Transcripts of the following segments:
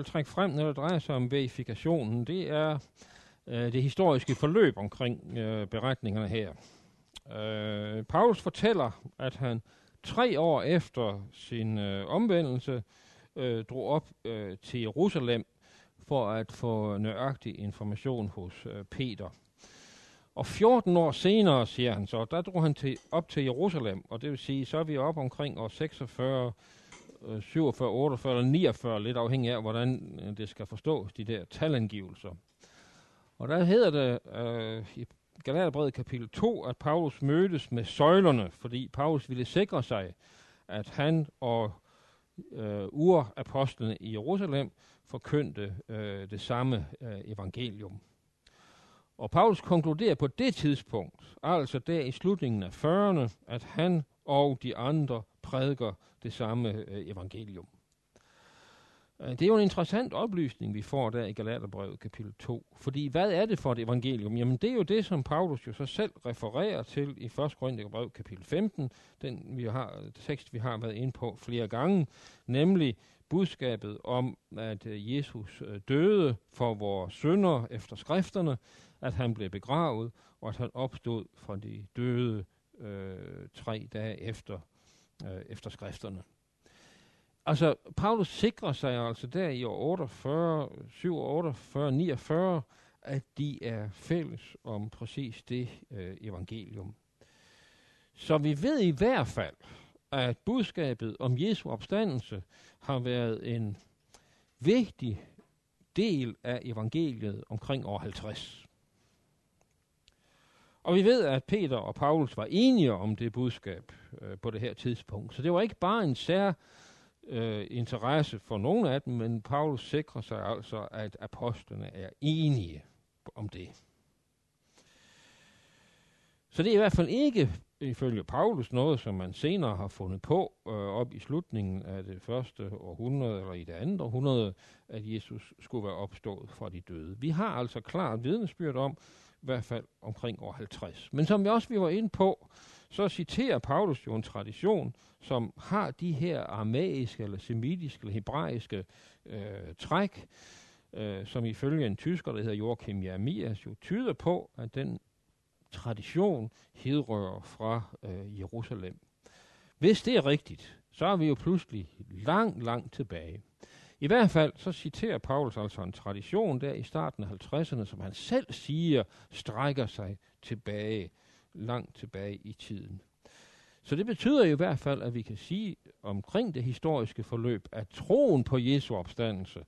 vil trække frem, når det drejer sig om verifikationen, det er øh, det historiske forløb omkring øh, beretningerne her. Øh, Paulus fortæller, at han tre år efter sin øh, omvendelse øh, drog op øh, til Jerusalem for at få nøjagtig information hos øh, Peter. Og 14 år senere, siger han så, der drog han til, op til Jerusalem, og det vil sige, så er vi op omkring år 46, 47, 48 øh, eller 49, lidt afhængig af, hvordan øh, det skal forstås, de der talangivelser. Og der hedder det øh, i Galaterbrevet kapitel 2, at Paulus mødtes med søjlerne, fordi Paulus ville sikre sig, at han og øh, urapostlene i Jerusalem forkyndte øh, det samme øh, evangelium. Og Paulus konkluderer på det tidspunkt, altså der i slutningen af 40'erne, at han og de andre prædiker det samme øh, evangelium. Øh, det er jo en interessant oplysning, vi får der i Galaterbrevet kapitel 2. Fordi hvad er det for et evangelium? Jamen det er jo det, som Paulus jo så selv refererer til i 1. Korintherbrev kapitel 15, den vi har, tekst, vi har været inde på flere gange, nemlig budskabet om, at øh, Jesus øh, døde for vores synder efter skrifterne, at han blev begravet, og at han opstod fra de døde øh, tre dage efter, øh, efter skrifterne. Altså, Paulus sikrer sig altså der i år 48, 47, 49, at de er fælles om præcis det øh, evangelium. Så vi ved i hvert fald, at budskabet om Jesu opstandelse har været en vigtig del af evangeliet omkring år 50. Og vi ved, at Peter og Paulus var enige om det budskab øh, på det her tidspunkt. Så det var ikke bare en sær øh, interesse for nogen af dem, men Paulus sikrer sig altså, at apostlene er enige om det. Så det er i hvert fald ikke ifølge Paulus noget, som man senere har fundet på øh, op i slutningen af det første århundrede, eller i det andet århundrede, at Jesus skulle være opstået fra de døde. Vi har altså klart vidnesbyrd om, i hvert fald omkring år 50. Men som vi også vi var inde på, så citerer Paulus jo en tradition, som har de her aramæiske, eller semitiske, eller hebraiske øh, træk, øh, som ifølge en tysker, der hedder Joachim Jeremias, jo tyder på, at den tradition hedrører fra øh, Jerusalem. Hvis det er rigtigt, så er vi jo pludselig langt, langt tilbage. I hvert fald så citerer Paulus altså en tradition der i starten af 50'erne, som han selv siger, strækker sig tilbage, langt tilbage i tiden. Så det betyder i hvert fald, at vi kan sige omkring det historiske forløb, at troen på Jesu opstandelse,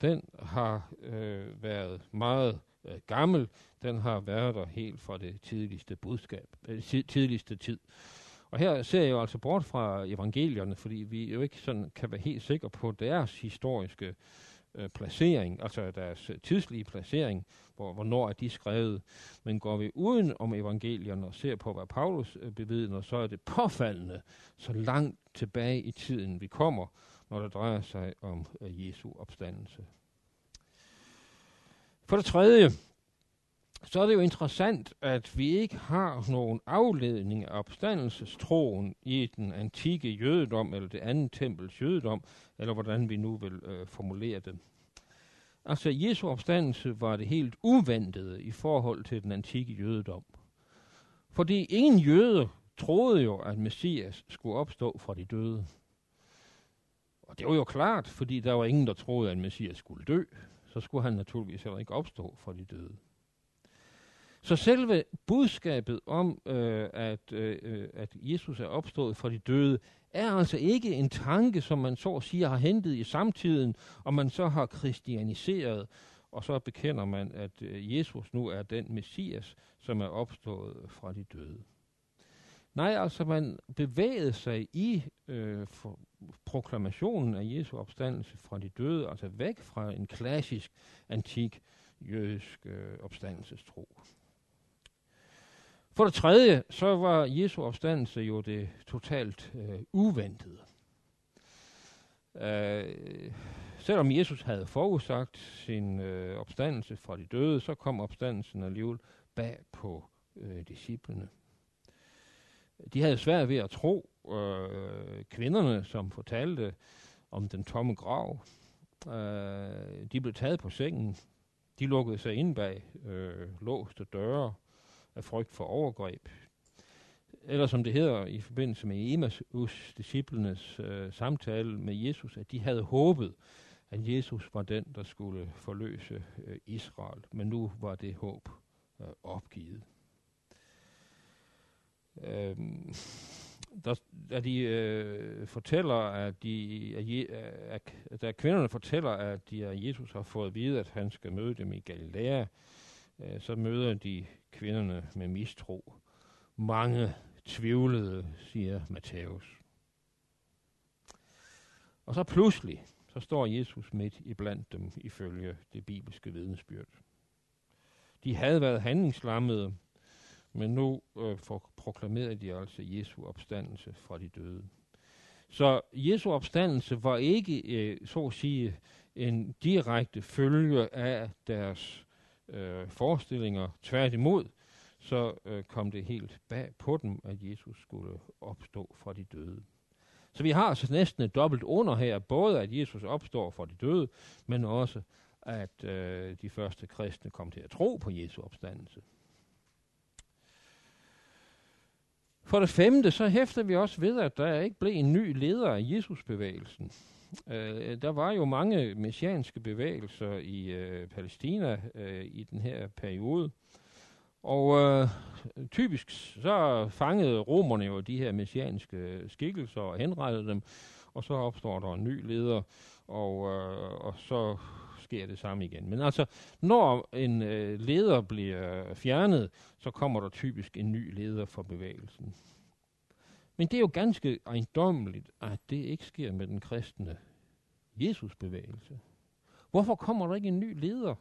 den har øh, været meget øh, gammel. Den har været der helt fra det tidligste budskab, øh, tidligste tid. Og her ser jeg jo altså bort fra evangelierne, fordi vi jo ikke sådan kan være helt sikre på deres historiske øh, placering, altså deres øh, tidslige placering, hvor, hvornår er de skrevet. Men går vi uden om evangelierne og ser på, hvad Paulus øh, bevidner, så er det påfaldende, så langt tilbage i tiden vi kommer, når det drejer sig om øh, Jesu opstandelse. For det tredje, så er det jo interessant, at vi ikke har nogen afledning af opstandelsestroen i den antikke jødedom, eller det andet tempels jødedom, eller hvordan vi nu vil øh, formulere det. Altså, Jesu opstandelse var det helt uventede i forhold til den antikke jødedom. Fordi ingen jøde troede jo, at Messias skulle opstå fra de døde. Og det var jo klart, fordi der var ingen, der troede, at Messias skulle dø. Så skulle han naturligvis heller ikke opstå fra de døde. Så selve budskabet om, øh, at, øh, øh at Jesus er opstået fra de døde, er altså ikke en tanke, som man så siger har hentet i samtiden, og man så har kristianiseret, og så bekender man, at øh, Jesus nu er den messias, som er opstået fra de døde. Nej, altså man bevægede sig i øh, for proklamationen af Jesu opstandelse fra de døde, altså væk fra en klassisk, antik jødisk øh, opstandelsestro. For det tredje, så var Jesu opstandelse jo det totalt øh, uventede. Øh, selvom Jesus havde forudsagt sin øh, opstandelse fra de døde, så kom opstandelsen alligevel bag på øh, disciplene. De havde svært ved at tro øh, kvinderne, som fortalte om den tomme grav. Øh, de blev taget på sengen. De lukkede sig ind bag øh, låste døre af frygt for overgreb. Eller som det hedder i forbindelse med Emmaus disciplenes øh, samtale med Jesus, at de havde håbet, at Jesus var den, der skulle forløse øh, Israel. Men nu var det håb øh, opgivet. Øhm, der, da de øh, fortæller, at de, at, at, da kvinderne fortæller, at de, at Jesus har fået at vide, at han skal møde dem i Galilea, øh, så møder de kvinderne med mistro. Mange tvivlede, siger Matthæus. Og så pludselig, så står Jesus midt i blandt dem ifølge det bibelske vidensbyrd. De havde været handlingslammede, men nu øh, for, proklamerede de altså Jesu opstandelse fra de døde. Så Jesu opstandelse var ikke, øh, så at sige, en direkte følge af deres øh, forestillinger. Tværtimod, så øh, kom det helt bag på dem, at Jesus skulle opstå fra de døde. Så vi har altså næsten et dobbelt under her, både at Jesus opstår fra de døde, men også at øh, de første kristne kom til at tro på Jesu opstandelse. For det femte, så hæfter vi også ved, at der ikke blev en ny leder af Jesusbevægelsen. Øh, der var jo mange messianske bevægelser i øh, Palæstina øh, i den her periode. Og øh, typisk så fangede romerne jo de her messianske skikkelser og henrettede dem, og så opstår der en ny leder, og, øh, og så sker det samme igen. Men altså, når en øh, leder bliver fjernet, så kommer der typisk en ny leder for bevægelsen. Men det er jo ganske ejendommeligt, at det ikke sker med den kristne Jesusbevægelse. Hvorfor kommer der ikke en ny leder?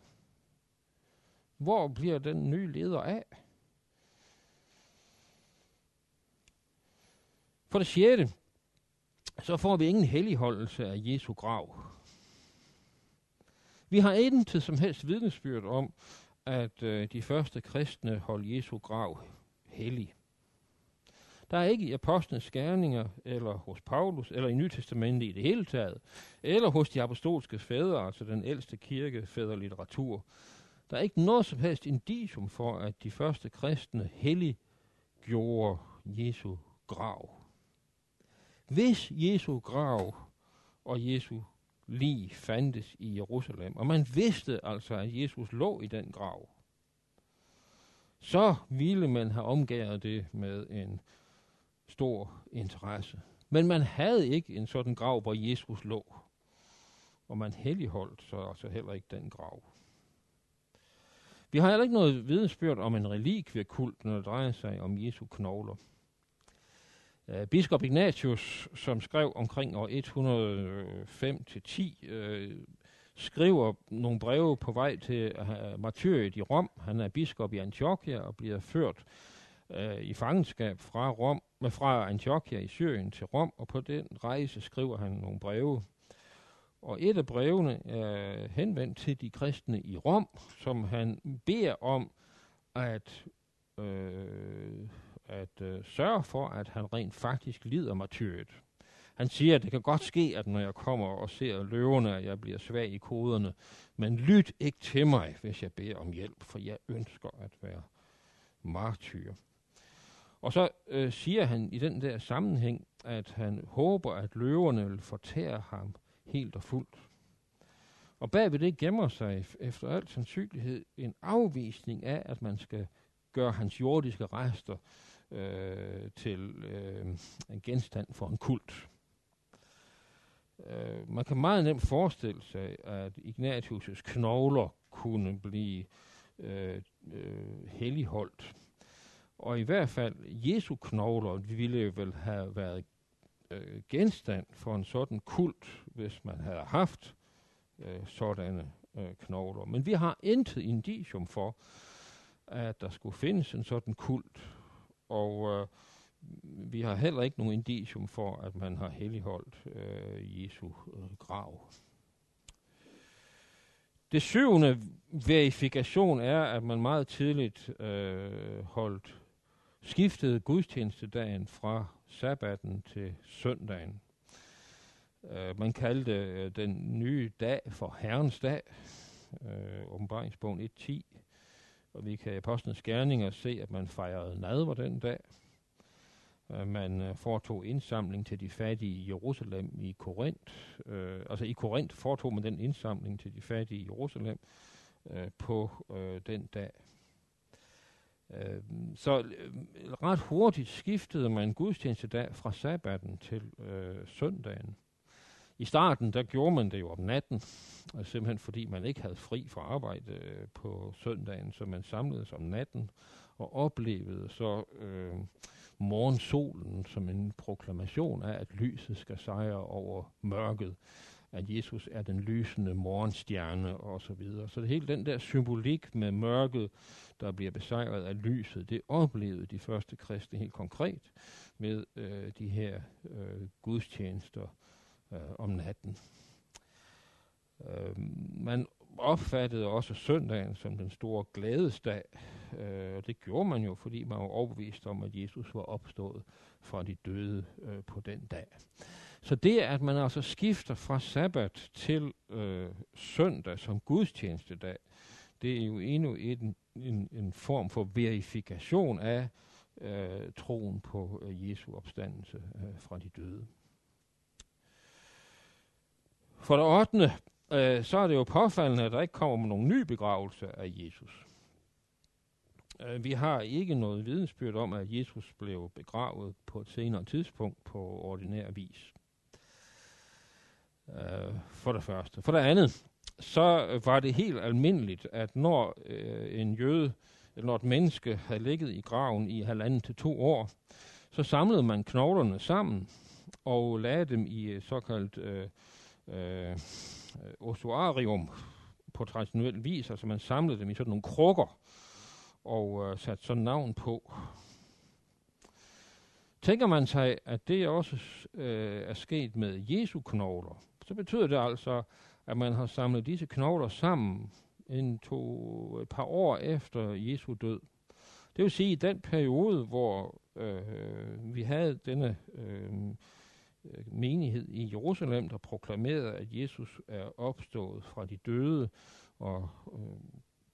Hvor bliver den nye leder af? For det sjette, så får vi ingen helligholdelse af Jesu grav. Vi har intet som helst vidnesbyrd om, at øh, de første kristne holdt Jesu grav hellig. Der er ikke i apostlenes skærninger, eller hos Paulus, eller i Nytestamentet i det hele taget, eller hos de apostolske fædre, altså den ældste kirkefædrelitteratur, der er ikke noget som helst indicium for, at de første kristne hellig gjorde Jesu grav. Hvis Jesu grav og Jesu lig fandtes i Jerusalem, og man vidste altså, at Jesus lå i den grav, så ville man have omgået det med en stor interesse. Men man havde ikke en sådan grav, hvor Jesus lå. Og man helligholdt så altså heller ikke den grav. Vi har heller ikke noget vidensbyrd om en relikviekult, når det drejer sig om Jesu knogler. Uh, biskop Ignatius, som skrev omkring år 105-10, uh, øh, skriver nogle breve på vej til uh, martyriet i Rom. Han er biskop i Antiochia og bliver ført uh, i fangenskab fra Rom, med fra Antiochia i Syrien til Rom, og på den rejse skriver han nogle breve. Og et af brevene er henvendt til de kristne i Rom, som han beder om at, øh, at øh, sørge for, at han rent faktisk lider martyret. Han siger, at det kan godt ske, at når jeg kommer og ser løverne, at jeg bliver svag i koderne, men lyt ikke til mig, hvis jeg beder om hjælp, for jeg ønsker at være martyr. Og så øh, siger han i den der sammenhæng, at han håber, at løverne vil fortære ham helt og fuldt. Og bagved det gemmer sig efter al sandsynlighed en afvisning af, at man skal gøre hans jordiske rester øh, til øh, en genstand for en kult. Øh, man kan meget nemt forestille sig, at Ignatius' knogler kunne blive øh, øh, helligholdt. Og i hvert fald Jesu knogler ville vel have været øh, genstand for en sådan kult, hvis man havde haft øh, sådanne øh, knogler. Men vi har intet indicium for, at der skulle findes en sådan kult, og øh, vi har heller ikke nogen indicium for, at man har helligholdt øh, Jesu øh, grav. Det syvende verifikation er, at man meget tidligt øh, holdt skiftede gudstjenestedagen fra sabbaten til søndagen. Uh, man kaldte uh, den nye dag for Herrens dag, uh, åbenbaringsbogen 1.10, og vi kan i Apostlenes Gerninger se, at man fejrede nadver den dag. Uh, man uh, foretog indsamling til de fattige i Jerusalem i Korinth. Uh, altså i Korinth foretog man den indsamling til de fattige i Jerusalem uh, på uh, den dag. Øh, så øhm, ret hurtigt skiftede man gudstjenestedag fra sabbaten til øh, søndagen. I starten, der gjorde man det jo om natten, og simpelthen fordi man ikke havde fri fra arbejde øh, på søndagen, så man samledes om natten og oplevede så øh, morgensolen som en proklamation af, at lyset skal sejre over mørket at Jesus er den lysende morgenstjerne og så videre. Så det hele den der symbolik med mørket, der bliver besejret af lyset, det oplevede de første kristne helt konkret med øh, de her øh, gudstjenester øh, om natten. Øh, man opfattede også søndagen som den store glædesdag, øh, og det gjorde man jo, fordi man var overbevist om, at Jesus var opstået fra de døde øh, på den dag. Så det, at man altså skifter fra sabbat til øh, søndag som gudstjenestedag, det er jo endnu en, en, en form for verifikation af øh, troen på øh, Jesu opstandelse øh, fra de døde. For det 8. Øh, så er det jo påfaldende, at der ikke kommer nogen ny begravelse af Jesus. Øh, vi har ikke noget vidensbyrd om, at Jesus blev begravet på et senere tidspunkt på ordinær vis. Øh, for det første. For det andet, så var det helt almindeligt, at når øh, en jøde, eller når et menneske havde ligget i graven i halvanden til to år, så samlede man knoglerne sammen og lagde dem i såkaldt øh, øh, ossuarium på traditionel vis. Altså man samlede dem i sådan nogle krukker og øh, satte sådan navn på. Tænker man sig, at det også øh, er sket med Jesu knogler, så betyder det altså, at man har samlet disse knogler sammen en to, et par år efter Jesu død. Det vil sige, at i den periode, hvor øh, vi havde denne øh, menighed i Jerusalem, der proklamerede, at Jesus er opstået fra de døde, og øh,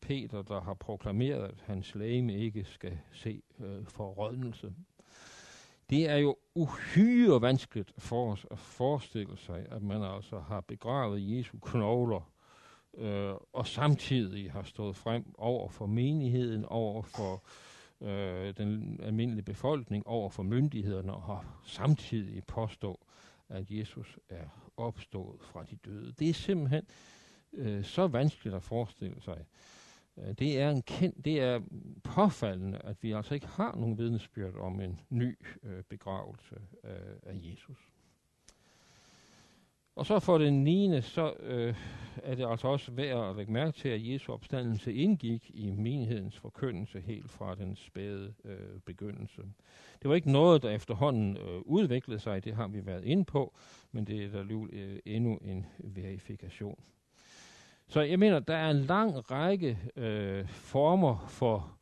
Peter, der har proklameret, at hans lægeme ikke skal se øh, forrådnelse. Det er jo uhyre vanskeligt for os at forestille sig, at man altså har begravet Jesu knogler, øh, og samtidig har stået frem over for menigheden, over for øh, den almindelige befolkning, over for myndighederne, og har samtidig påstå, at Jesus er opstået fra de døde. Det er simpelthen øh, så vanskeligt at forestille sig. Øh, det er, en kendt, det er påfaldende, at vi altså ikke har nogen vidnesbyrd om en ny øh, begravelse øh, af Jesus. Og så for den 9. så øh, er det altså også værd at lægge mærke til, at Jesu opstandelse indgik i menighedens forkyndelse helt fra den spæde øh, begyndelse. Det var ikke noget, der efterhånden øh, udviklede sig, det har vi været inde på, men det er der øh, endnu en verifikation. Så jeg mener, der er en lang række øh, former for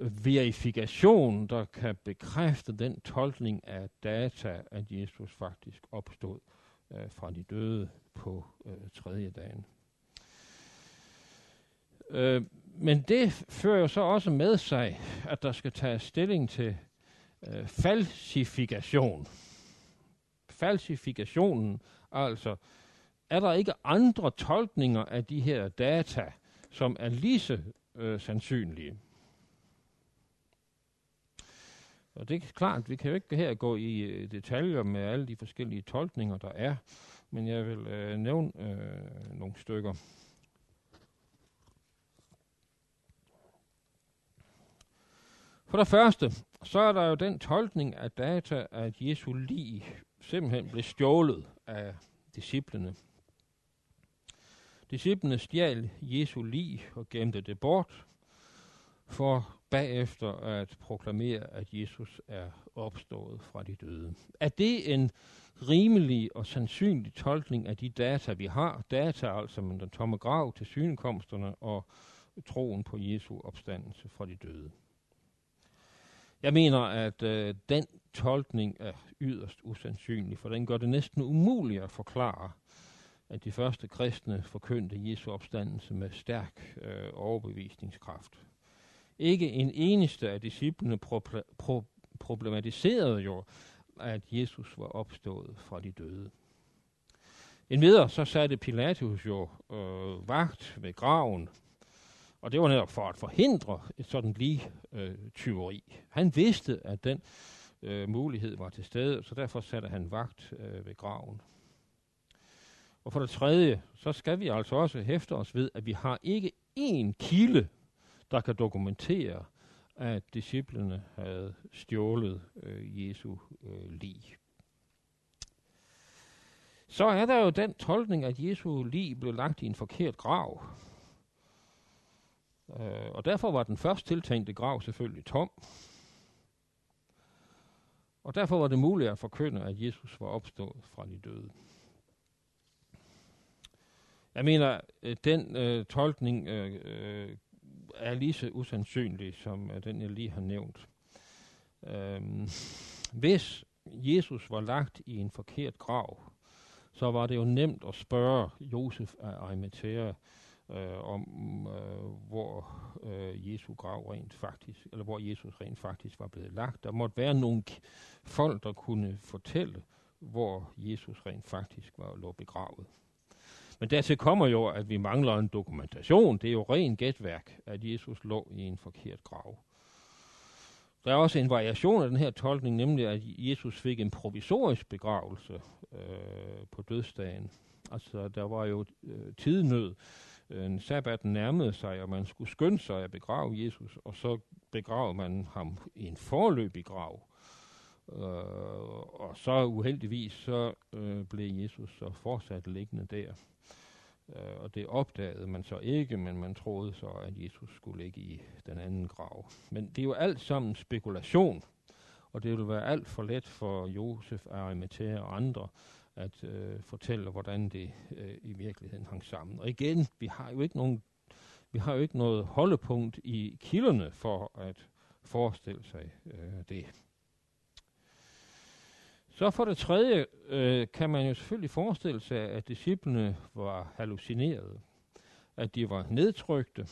verifikation, der kan bekræfte den tolkning af data, at Jesus faktisk opstod øh, fra de døde på øh, tredje dagen. Øh, men det fører jo så også med sig, at der skal tages stilling til øh, falsifikation. Falsifikationen, altså er der ikke andre tolkninger af de her data, som er lige så øh, sandsynlige? Og det er klart, vi kan jo ikke her gå i øh, detaljer med alle de forskellige tolkninger, der er, men jeg vil øh, nævne øh, nogle stykker. For det første, så er der jo den tolkning af data, at Jesu lig simpelthen blev stjålet af disciplene. Disciplene stjal Jesu lig og gemte det bort, for bagefter at proklamere, at Jesus er opstået fra de døde. Er det en rimelig og sandsynlig tolkning af de data, vi har? Data altså med den tomme grav til synekomsterne og troen på Jesu opstandelse fra de døde. Jeg mener, at øh, den tolkning er yderst usandsynlig, for den gør det næsten umuligt at forklare, at de første kristne forkyndte Jesu opstandelse med stærk øh, overbevisningskraft. Ikke en eneste af disciplene pro- pro- problematiserede jo, at Jesus var opstået fra de døde. En videre så satte Pilatus jo øh, vagt ved graven, og det var netop for at forhindre et sådan lige øh, tyveri. Han vidste, at den øh, mulighed var til stede, så derfor satte han vagt øh, ved graven. Og for det tredje, så skal vi altså også hæfte os ved, at vi har ikke én kilde, der kan dokumentere, at disciplene havde stjålet øh, Jesu øh, lig. Så er der jo den tolkning, at Jesu lig blev lagt i en forkert grav. Øh, og derfor var den først tiltænkte grav selvfølgelig tom. Og derfor var det muligt at forkynde, at Jesus var opstået fra de døde. Jeg mener, øh, den øh, tolkning øh, øh, er lige så usandsynlig som øh, den, jeg lige har nævnt. Øh, hvis Jesus var lagt i en forkert grav, så var det jo nemt at spørge Josef af Arimathea øh, om, øh, hvor øh, Jesu grav rent faktisk, eller hvor Jesus rent faktisk var blevet lagt. Der måtte være nogle folk, der kunne fortælle, hvor Jesus rent faktisk var lå begravet. Men dertil kommer jo, at vi mangler en dokumentation. Det er jo ren gætværk, at Jesus lå i en forkert grav. Der er også en variation af den her tolkning, nemlig at Jesus fik en provisorisk begravelse øh, på dødsdagen. Altså, der var jo øh, tidnød. Øh, en sabbat nærmede sig, og man skulle skynde sig at begrave Jesus, og så begravede man ham i en forløbig grav. Øh, og så uheldigvis, så øh, blev Jesus så fortsat liggende der. Øh, og det opdagede man så ikke, men man troede så, at Jesus skulle ligge i den anden grav. Men det er jo alt sammen spekulation, og det vil være alt for let for Josef, Arimathea og andre at øh, fortælle, hvordan det øh, i virkeligheden hang sammen. Og igen, vi har jo ikke nogen vi har jo ikke noget holdepunkt i kilderne for at forestille sig øh, det. Så for det tredje øh, kan man jo selvfølgelig forestille sig, at disciplene var hallucinerede, at de var nedtrykte,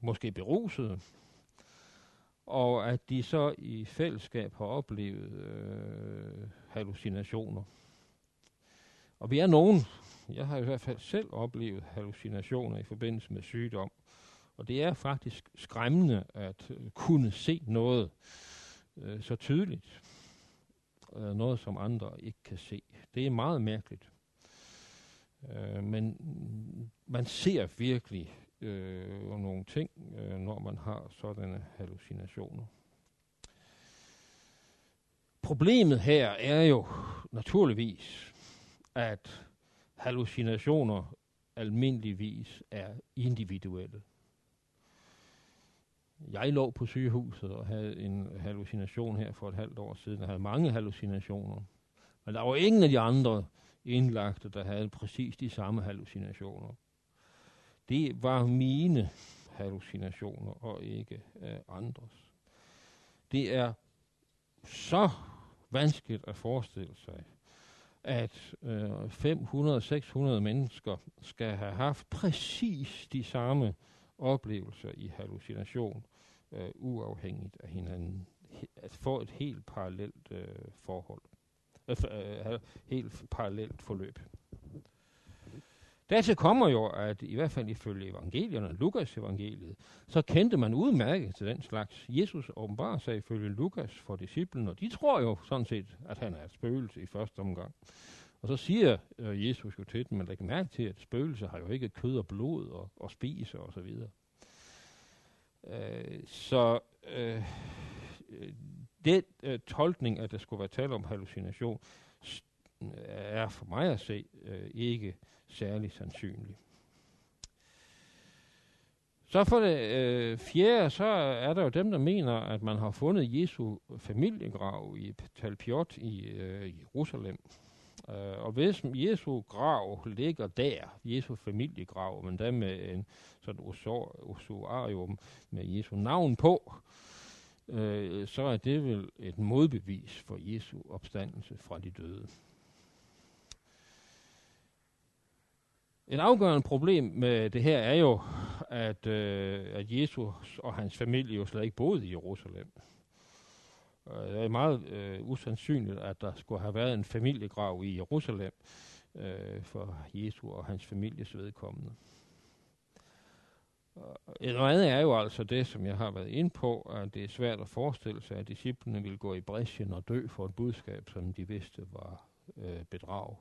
måske berusede, og at de så i fællesskab har oplevet øh, hallucinationer. Og vi er nogen, jeg har i hvert fald selv oplevet hallucinationer i forbindelse med sygdom, og det er faktisk skræmmende at øh, kunne se noget øh, så tydeligt øh, noget, som andre ikke kan se. Det er meget mærkeligt. Øh, men man ser virkelig øh, nogle ting, øh, når man har sådanne hallucinationer. Problemet her er jo naturligvis, at hallucinationer almindeligvis er individuelle. Jeg lå på sygehuset og havde en hallucination her for et halvt år siden. Jeg havde mange hallucinationer. Men der var ingen af de andre indlagte, der havde præcis de samme hallucinationer. Det var mine hallucinationer og ikke uh, andres. Det er så vanskeligt at forestille sig, at øh, 500-600 mennesker skal have haft præcis de samme oplevelser i hallucination, øh, uafhængigt af hinanden. At få et helt parallelt øh, forhold. Øh, øh, helt parallelt forløb. Dertil kommer jo, at i hvert fald ifølge evangelierne, Lukas evangeliet, så kendte man udmærket til den slags. Jesus åbenbarer sig ifølge Lukas for disciplen, og de tror jo sådan set, at han er et spøgelse i første omgang. Og så siger øh, Jesus jo til dem, at læg mærke til, at spøgelser har jo ikke kød og blod og, og spiser og så videre. Øh, så øh, den øh, tolkning, at der skulle være tale om hallucination, er for mig at se øh, ikke særlig sandsynlig. Så for det øh, fjerde, så er der jo dem, der mener, at man har fundet Jesu familiegrav i Talpiot i øh, Jerusalem. Øh, og hvis Jesu grav ligger der, Jesu familiegrav, men der med en sådan usuarium med Jesu navn på, øh, så er det vel et modbevis for Jesu opstandelse fra de døde. Et afgørende problem med det her er jo, at, øh, at Jesus og hans familie jo slet ikke boede i Jerusalem. Det er meget øh, usandsynligt, at der skulle have været en familiegrav i Jerusalem øh, for Jesu og hans families vedkommende. Et andet er jo altså det, som jeg har været inde på, at det er svært at forestille sig, at disciplene ville gå i bræschen og dø for et budskab, som de vidste var øh, bedrag.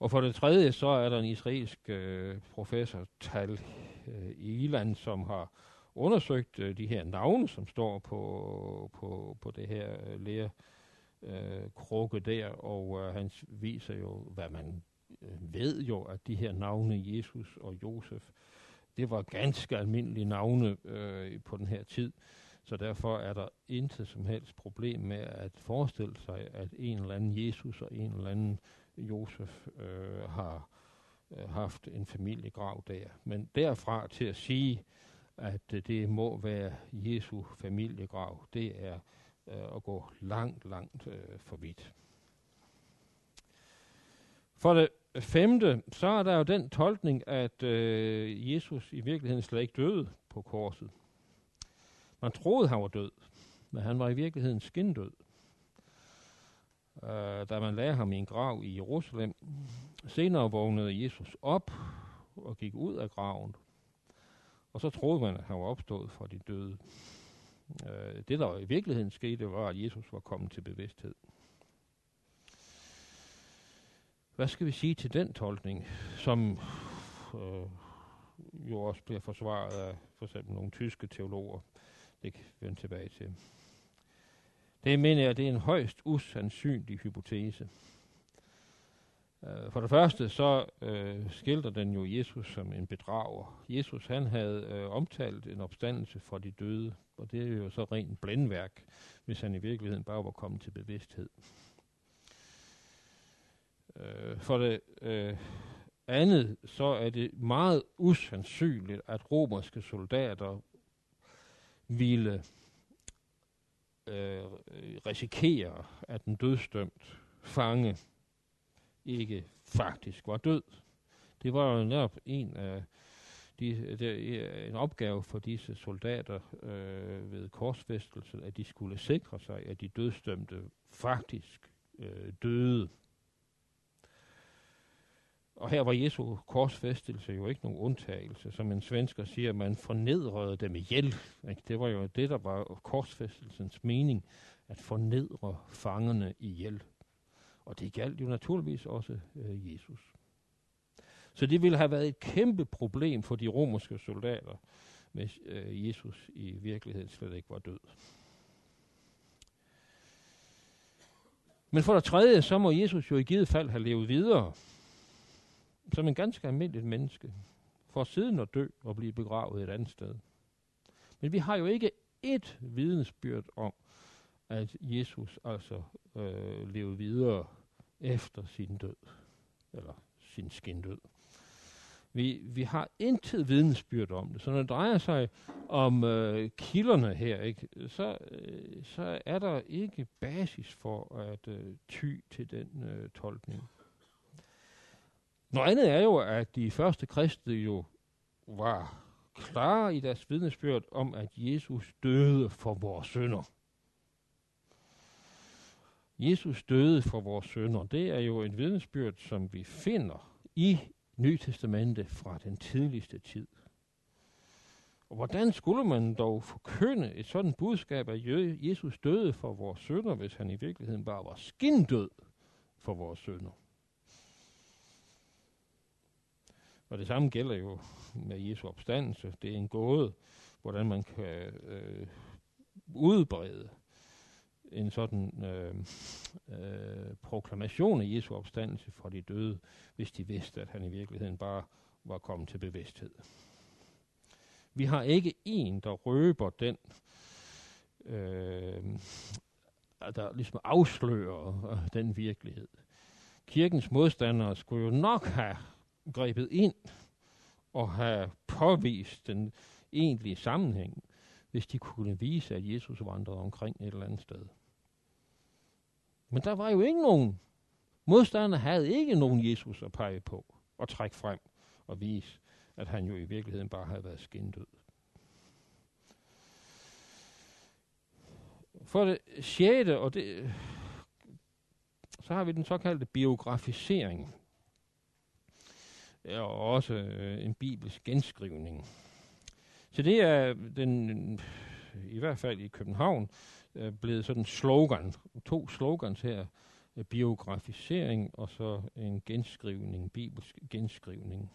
Og for det tredje, så er der en israelsk øh, professor, Tal øh, Ilan, som har undersøgt øh, de her navne, som står på, på, på det her øh, lære øh, krukke der, og øh, han viser jo, hvad man øh, ved jo, at de her navne, Jesus og Josef, det var ganske almindelige navne øh, på den her tid. Så derfor er der intet som helst problem med at forestille sig, at en eller anden Jesus og en eller anden Josef øh, har øh, haft en familiegrav der. Men derfra til at sige, at øh, det må være Jesu familiegrav, det er øh, at gå langt, langt øh, for vidt. For det femte, så er der jo den tolkning, at øh, Jesus i virkeligheden slet ikke døde på korset. Man troede, han var død, men han var i virkeligheden skindød. Uh, da man lagde ham i en grav i Jerusalem. Senere vågnede Jesus op og gik ud af graven. Og så troede man, at han var opstået fra de døde. Øh, det, der i virkeligheden skete, var, at Jesus var kommet til bevidsthed. Hvad skal vi sige til den tolkning, som øh, jo også bliver forsvaret af for eksempel nogle tyske teologer? Det kan vi vende tilbage til. Det mener jeg, det er en højst usandsynlig hypotese. Uh, for det første så uh, skildrer den jo Jesus som en bedrager. Jesus han havde uh, omtalt en opstandelse fra de døde, og det er jo så rent blændværk, hvis han i virkeligheden bare var kommet til bevidsthed. Uh, for det uh, andet, så er det meget usandsynligt, at romerske soldater ville øh, risikere, at en dødsdømt fange ikke faktisk var død. Det var jo netop en af de, de, en opgave for disse soldater øh, ved korsfæstelsen, at de skulle sikre sig, at de dødsdømte faktisk øh, døde. Og her var Jesu korsfæstelse jo ikke nogen undtagelse. Som en svensker siger, at man fornedrede dem ihjel. Ikke? Det var jo det, der var korsfæstelsens mening, at fornedre fangerne ihjel. Og det galt jo naturligvis også øh, Jesus. Så det ville have været et kæmpe problem for de romerske soldater, hvis øh, Jesus i virkeligheden slet ikke var død. Men for det tredje, så må Jesus jo i givet fald have levet videre som en ganske almindelig menneske, for siden at dø og blive begravet et andet sted. Men vi har jo ikke et vidnesbyrd om, at Jesus altså øh, levede videre efter sin død, eller sin skindød. Vi, vi har intet vidnesbyrd om det, så når det drejer sig om øh, kilderne her, ikke, så, øh, så er der ikke basis for at øh, ty til den øh, tolkning. Noget andet er jo, at de første kristne jo var klare i deres vidnesbyrd om, at Jesus døde for vores sønder. Jesus døde for vores sønder. Det er jo en vidnesbyrd, som vi finder i Nye Testamente fra den tidligste tid. Og hvordan skulle man dog forkynde et sådan budskab, at Jesus døde for vores sønder, hvis han i virkeligheden bare var skindød for vores sønder? Og det samme gælder jo med Jesu opstandelse. Det er en gåde, hvordan man kan øh, udbrede en sådan øh, øh, proklamation af Jesu opstandelse fra de døde, hvis de vidste, at han i virkeligheden bare var kommet til bevidsthed. Vi har ikke en, der røber den, øh, der ligesom afslører øh, den virkelighed. Kirkens modstandere skulle jo nok have grebet ind og have påvist den egentlige sammenhæng, hvis de kunne vise, at Jesus vandrede omkring et eller andet sted. Men der var jo ikke nogen. Modstanderne havde ikke nogen Jesus at pege på og trække frem og vise, at han jo i virkeligheden bare havde været skindød. For det sjette, og det, så har vi den såkaldte biografisering. Og også øh, en bibelsk genskrivning. Så det er den, i hvert fald i København, blevet sådan slogan. To slogans her. Biografisering og så en genskrivning, bibelsk genskrivning.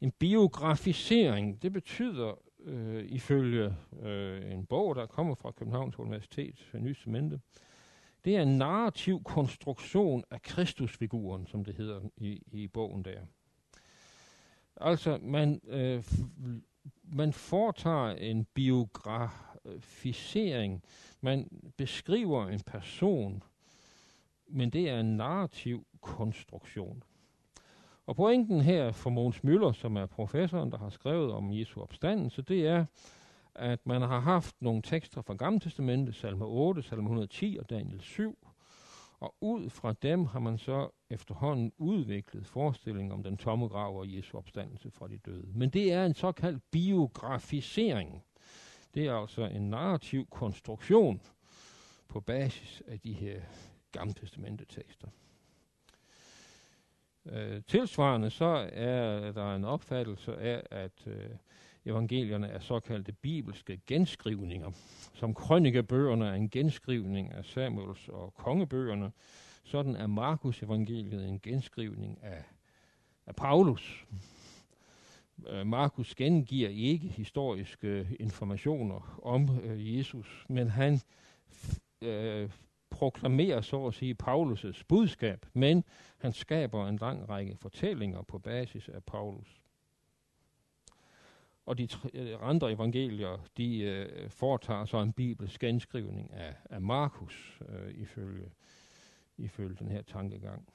En biografisering, det betyder øh, ifølge øh, en bog, der kommer fra Københavns Universitet, Ny Cemente, det er en narrativ konstruktion af Kristusfiguren, som det hedder i, i bogen der. Altså, man, øh, man foretager en biografisering, man beskriver en person, men det er en narrativ konstruktion. Og pointen her for Måns Møller, som er professoren, der har skrevet om Jesu opstandelse, det er, at man har haft nogle tekster fra Gamle Testamentet, salme 8, salme 110 og Daniel 7, og ud fra dem har man så efterhånden udviklet forestilling om den tomme grav og Jesu opstandelse fra de døde. Men det er en såkaldt biografisering. Det er altså en narrativ konstruktion på basis af de her gamle testamentetekster. Øh, tilsvarende så er der en opfattelse af, at øh, evangelierne er såkaldte bibelske genskrivninger. Som krønikebøgerne er en genskrivning af Samuels og kongebøgerne, sådan er Markus evangeliet en genskrivning af, af Paulus. Øh, Markus gengiver ikke historiske informationer om øh, Jesus, men han øh, proklamerer så at sige Paulus' budskab, men han skaber en lang række fortællinger på basis af Paulus. Og de øh, andre evangelier, de øh, foretager så en bibelsk genskrivning af, af Markus, øh, ifølge, ifølge den her tankegang.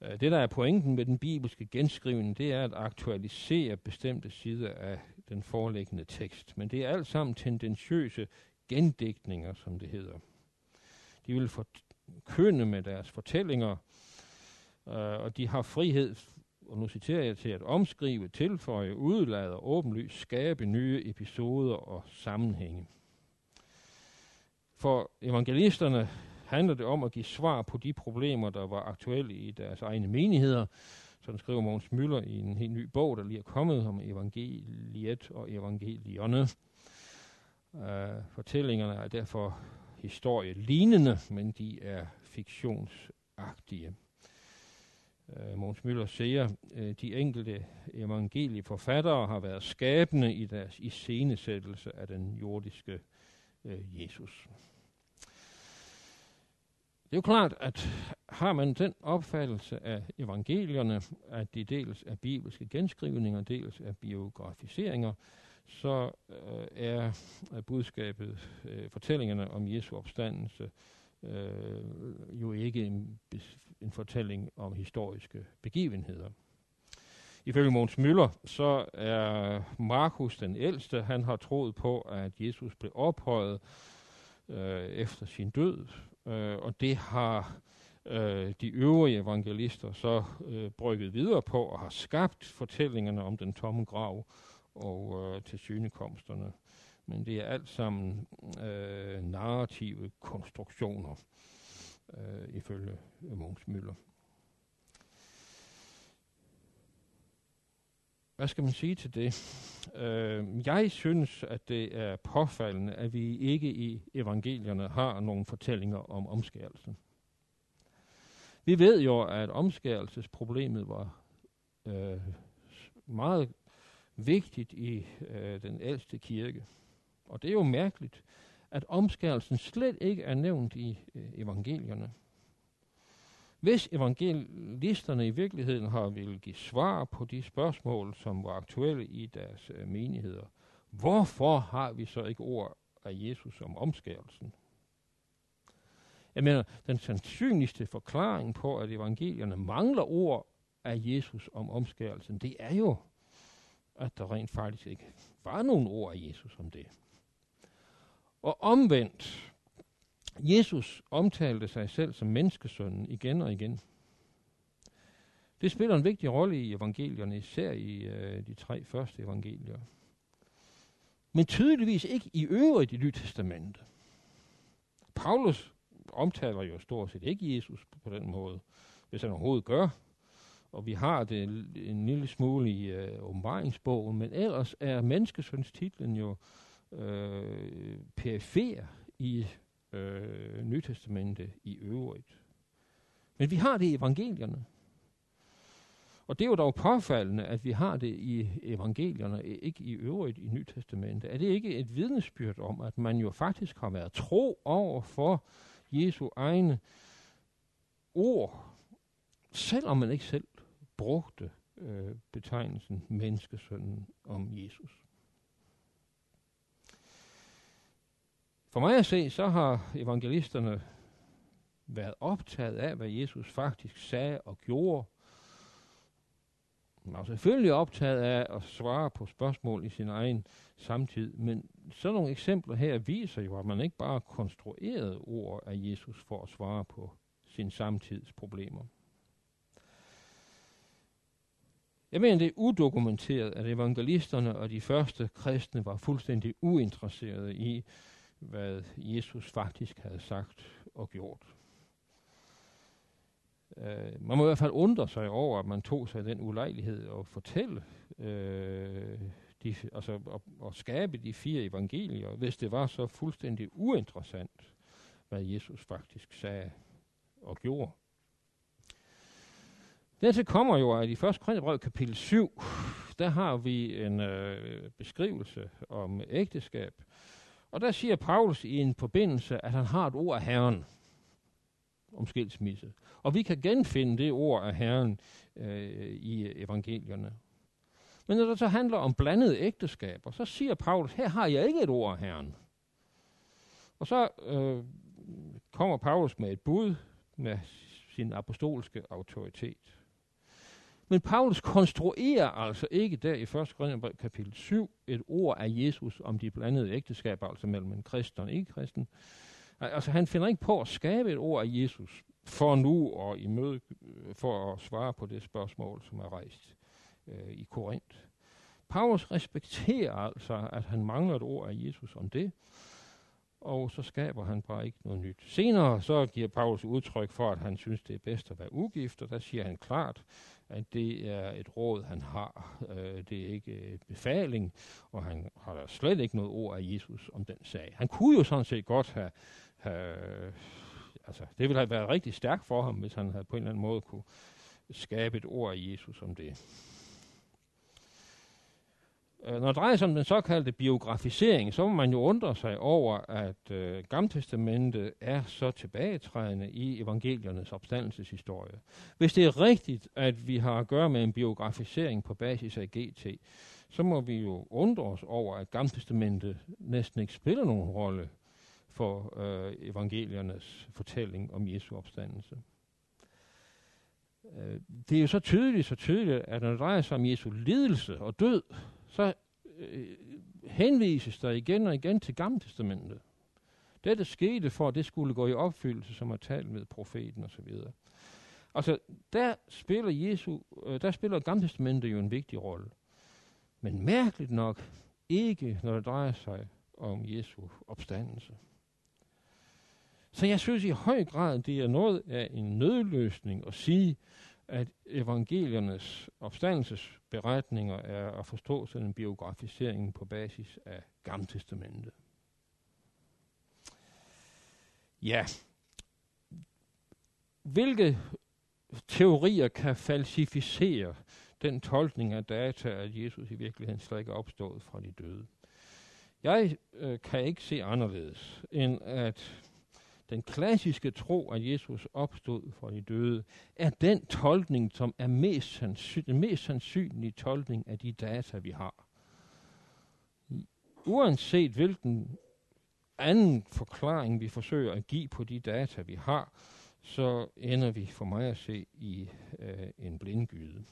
Øh, det, der er pointen med den bibelske genskrivning, det er at aktualisere bestemte sider af den foreliggende tekst. Men det er alt sammen tendensiøse gendækninger, som det hedder. De vil forkynde med deres fortællinger, øh, og de har frihed, og nu citerer jeg til at omskrive, tilføje, udlade og åbenlyst skabe nye episoder og sammenhænge. For evangelisterne handler det om at give svar på de problemer, der var aktuelle i deres egne menigheder. Sådan skriver Mogens Møller i en helt ny bog, der lige er kommet om evangeliet og evangelierne. Uh, fortællingerne er derfor historielignende, men de er fiktionsagtige øh, Måns Møller siger, øh, de enkelte evangelieforfattere har været skabende i deres iscenesættelse af den jordiske øh, Jesus. Det er jo klart, at har man den opfattelse af evangelierne, at de dels er bibelske genskrivninger, dels er biografiseringer, så øh, er budskabet, øh, fortællingerne om Jesu opstandelse, øh, jo ikke en, en fortælling om historiske begivenheder. Ifølge Måns Møller, så er Markus den ældste, han har troet på, at Jesus blev ophøjet øh, efter sin død, øh, og det har øh, de øvrige evangelister så øh, brygget videre på og har skabt fortællingerne om den tomme grav og øh, til synekomsterne. Men det er alt sammen øh, narrative konstruktioner, øh, ifølge Måns Møller. Hvad skal man sige til det? Øh, jeg synes, at det er påfaldende, at vi ikke i evangelierne har nogen fortællinger om omskærelsen. Vi ved jo, at omskærelsesproblemet var øh, meget vigtigt i øh, den ældste kirke. Og det er jo mærkeligt, at omskærelsen slet ikke er nævnt i øh, evangelierne. Hvis evangelisterne i virkeligheden har ville give svar på de spørgsmål, som var aktuelle i deres øh, menigheder, hvorfor har vi så ikke ord af Jesus om omskærelsen? Jeg mener, den sandsynligste forklaring på, at evangelierne mangler ord af Jesus om omskærelsen, det er jo, at der rent faktisk ikke var nogen ord af Jesus om det. Og omvendt, Jesus omtalte sig selv som menneskesønnen igen og igen. Det spiller en vigtig rolle i evangelierne, især i øh, de tre første evangelier. Men tydeligvis ikke i øvrigt i Nyt Testamentet. Paulus omtaler jo stort set ikke Jesus på den måde, hvis han overhovedet gør. Og vi har det en lille smule i øh, åbenbaringsbogen, men ellers er menneskesønstitlen jo øh, perifer i øh, Nytestamentet i øvrigt. Men vi har det i evangelierne. Og det er jo dog påfaldende, at vi har det i evangelierne, ikke i øvrigt i Nytestamentet. Er det ikke et vidnesbyrd om, at man jo faktisk har været tro over for Jesu egne ord, selvom man ikke selv brugte øh, betegnelsen menneskesønnen om Jesus. For mig at se, så har evangelisterne været optaget af, hvad Jesus faktisk sagde og gjorde. Man er selvfølgelig optaget af at svare på spørgsmål i sin egen samtid, men sådan nogle eksempler her viser jo, at man ikke bare konstruerede ord af Jesus for at svare på sin samtids problemer. Jeg mener, det er udokumenteret, at evangelisterne og de første kristne var fuldstændig uinteresserede i, hvad Jesus faktisk havde sagt og gjort. Uh, man må i hvert fald undre sig over, at man tog sig den ulejlighed at fortælle, uh, de, altså at, at skabe de fire evangelier, hvis det var så fuldstændig uinteressant, hvad Jesus faktisk sagde og gjorde. Dertil kommer jo, at i 1. Korintherbrev kapitel 7, der har vi en øh, beskrivelse om ægteskab. Og der siger Paulus i en forbindelse, at han har et ord af Herren om skilsmisse. Og vi kan genfinde det ord af Herren øh, i evangelierne. Men når det så handler om blandede ægteskaber, så siger Paulus, her har jeg ikke et ord af Herren. Og så øh, kommer Paulus med et bud med sin apostolske autoritet. Men Paulus konstruerer altså ikke der i 1. Korinther kapitel 7 et ord af Jesus om de blandede ægteskaber, altså mellem en kristen og en ikke-kristen. Altså han finder ikke på at skabe et ord af Jesus for nu og i møde, øh, for at svare på det spørgsmål, som er rejst øh, i Korinth. Paulus respekterer altså, at han mangler et ord af Jesus om det, og så skaber han bare ikke noget nyt. Senere så giver Paulus udtryk for, at han synes, det er bedst at være ugift, og der siger han klart, at det er et råd, han har. Øh, det er ikke et befaling, og han har da slet ikke noget ord af Jesus om den sag. Han kunne jo sådan set godt have, have altså det ville have været rigtig stærkt for ham, hvis han havde på en eller anden måde kunne skabe et ord af Jesus om det. Øh, når det drejer sig om den såkaldte biografisering, så må man jo undre sig over, at øh, Gammeltestamentet er så tilbagetrædende i evangeliernes opstandelseshistorie. Hvis det er rigtigt, at vi har at gøre med en biografisering på basis af GT, så må vi jo undre os over, at Gammeltestamentet næsten ikke spiller nogen rolle for øh, evangeliernes fortælling om Jesu opstandelse. Øh, det er jo så tydeligt, så tydeligt, at når det drejer sig om Jesu lidelse og død, så øh, henvises der igen og igen til Gamle Testamentet. Dette skete for, at det skulle gå i opfyldelse, som er talt med profeten osv. Altså, der spiller Jesu, øh, der spiller Gamle Testamentet jo en vigtig rolle. Men mærkeligt nok ikke, når det drejer sig om Jesu opstandelse. Så jeg synes i høj grad, det er noget af en nødløsning at sige, at evangeliernes opstandelsesberetninger er at forstå som en biografisering på basis af Gamle Testamentet. Ja. Hvilke teorier kan falsificere den tolkning af data, at Jesus i virkeligheden slet ikke er opstået fra de døde? Jeg øh, kan ikke se anderledes, end at den klassiske tro, at Jesus opstod fra de døde, er den tolkning, som er mest sandsyn, den mest sandsynlige tolkning af de data, vi har. Uanset hvilken anden forklaring, vi forsøger at give på de data, vi har, så ender vi for mig at se i øh, en blindgyde.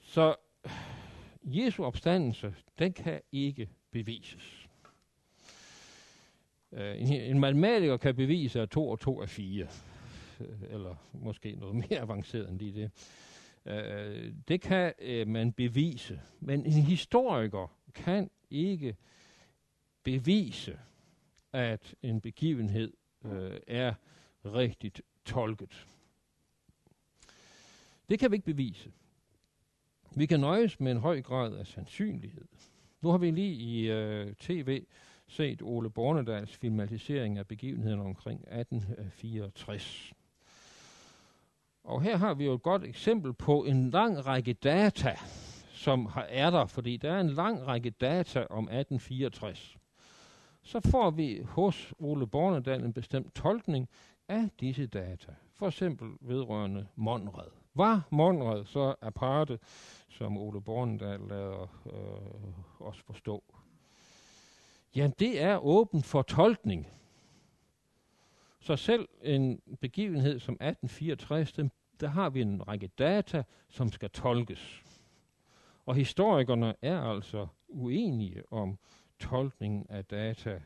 Så Jesu opstandelse, den kan ikke bevises. Øh, en, matematiker kan bevise, at 2 og 2 er 4. Øh, eller måske noget mere avanceret end lige det. Uh, det kan man bevise. Men en historiker kan ikke bevise, at en begivenhed er rigtigt tolket. Det kan vi ikke bevise. Vi kan nøjes med en høj grad af sandsynlighed. Nu har vi lige i øh, tv set Ole Bornedals filmatisering af begivenheden omkring 1864. Og her har vi jo et godt eksempel på en lang række data, som har, er der, fordi der er en lang række data om 1864. Så får vi hos Ole Bornedal en bestemt tolkning af disse data, for eksempel vedrørende Monrad. Var Monrad så aparte, som Ole Bornedal lader øh, os forstå? Jamen, det er åben for tolkning. Så selv en begivenhed som 1864, den, der har vi en række data, som skal tolkes. Og historikerne er altså uenige om tolkningen af data,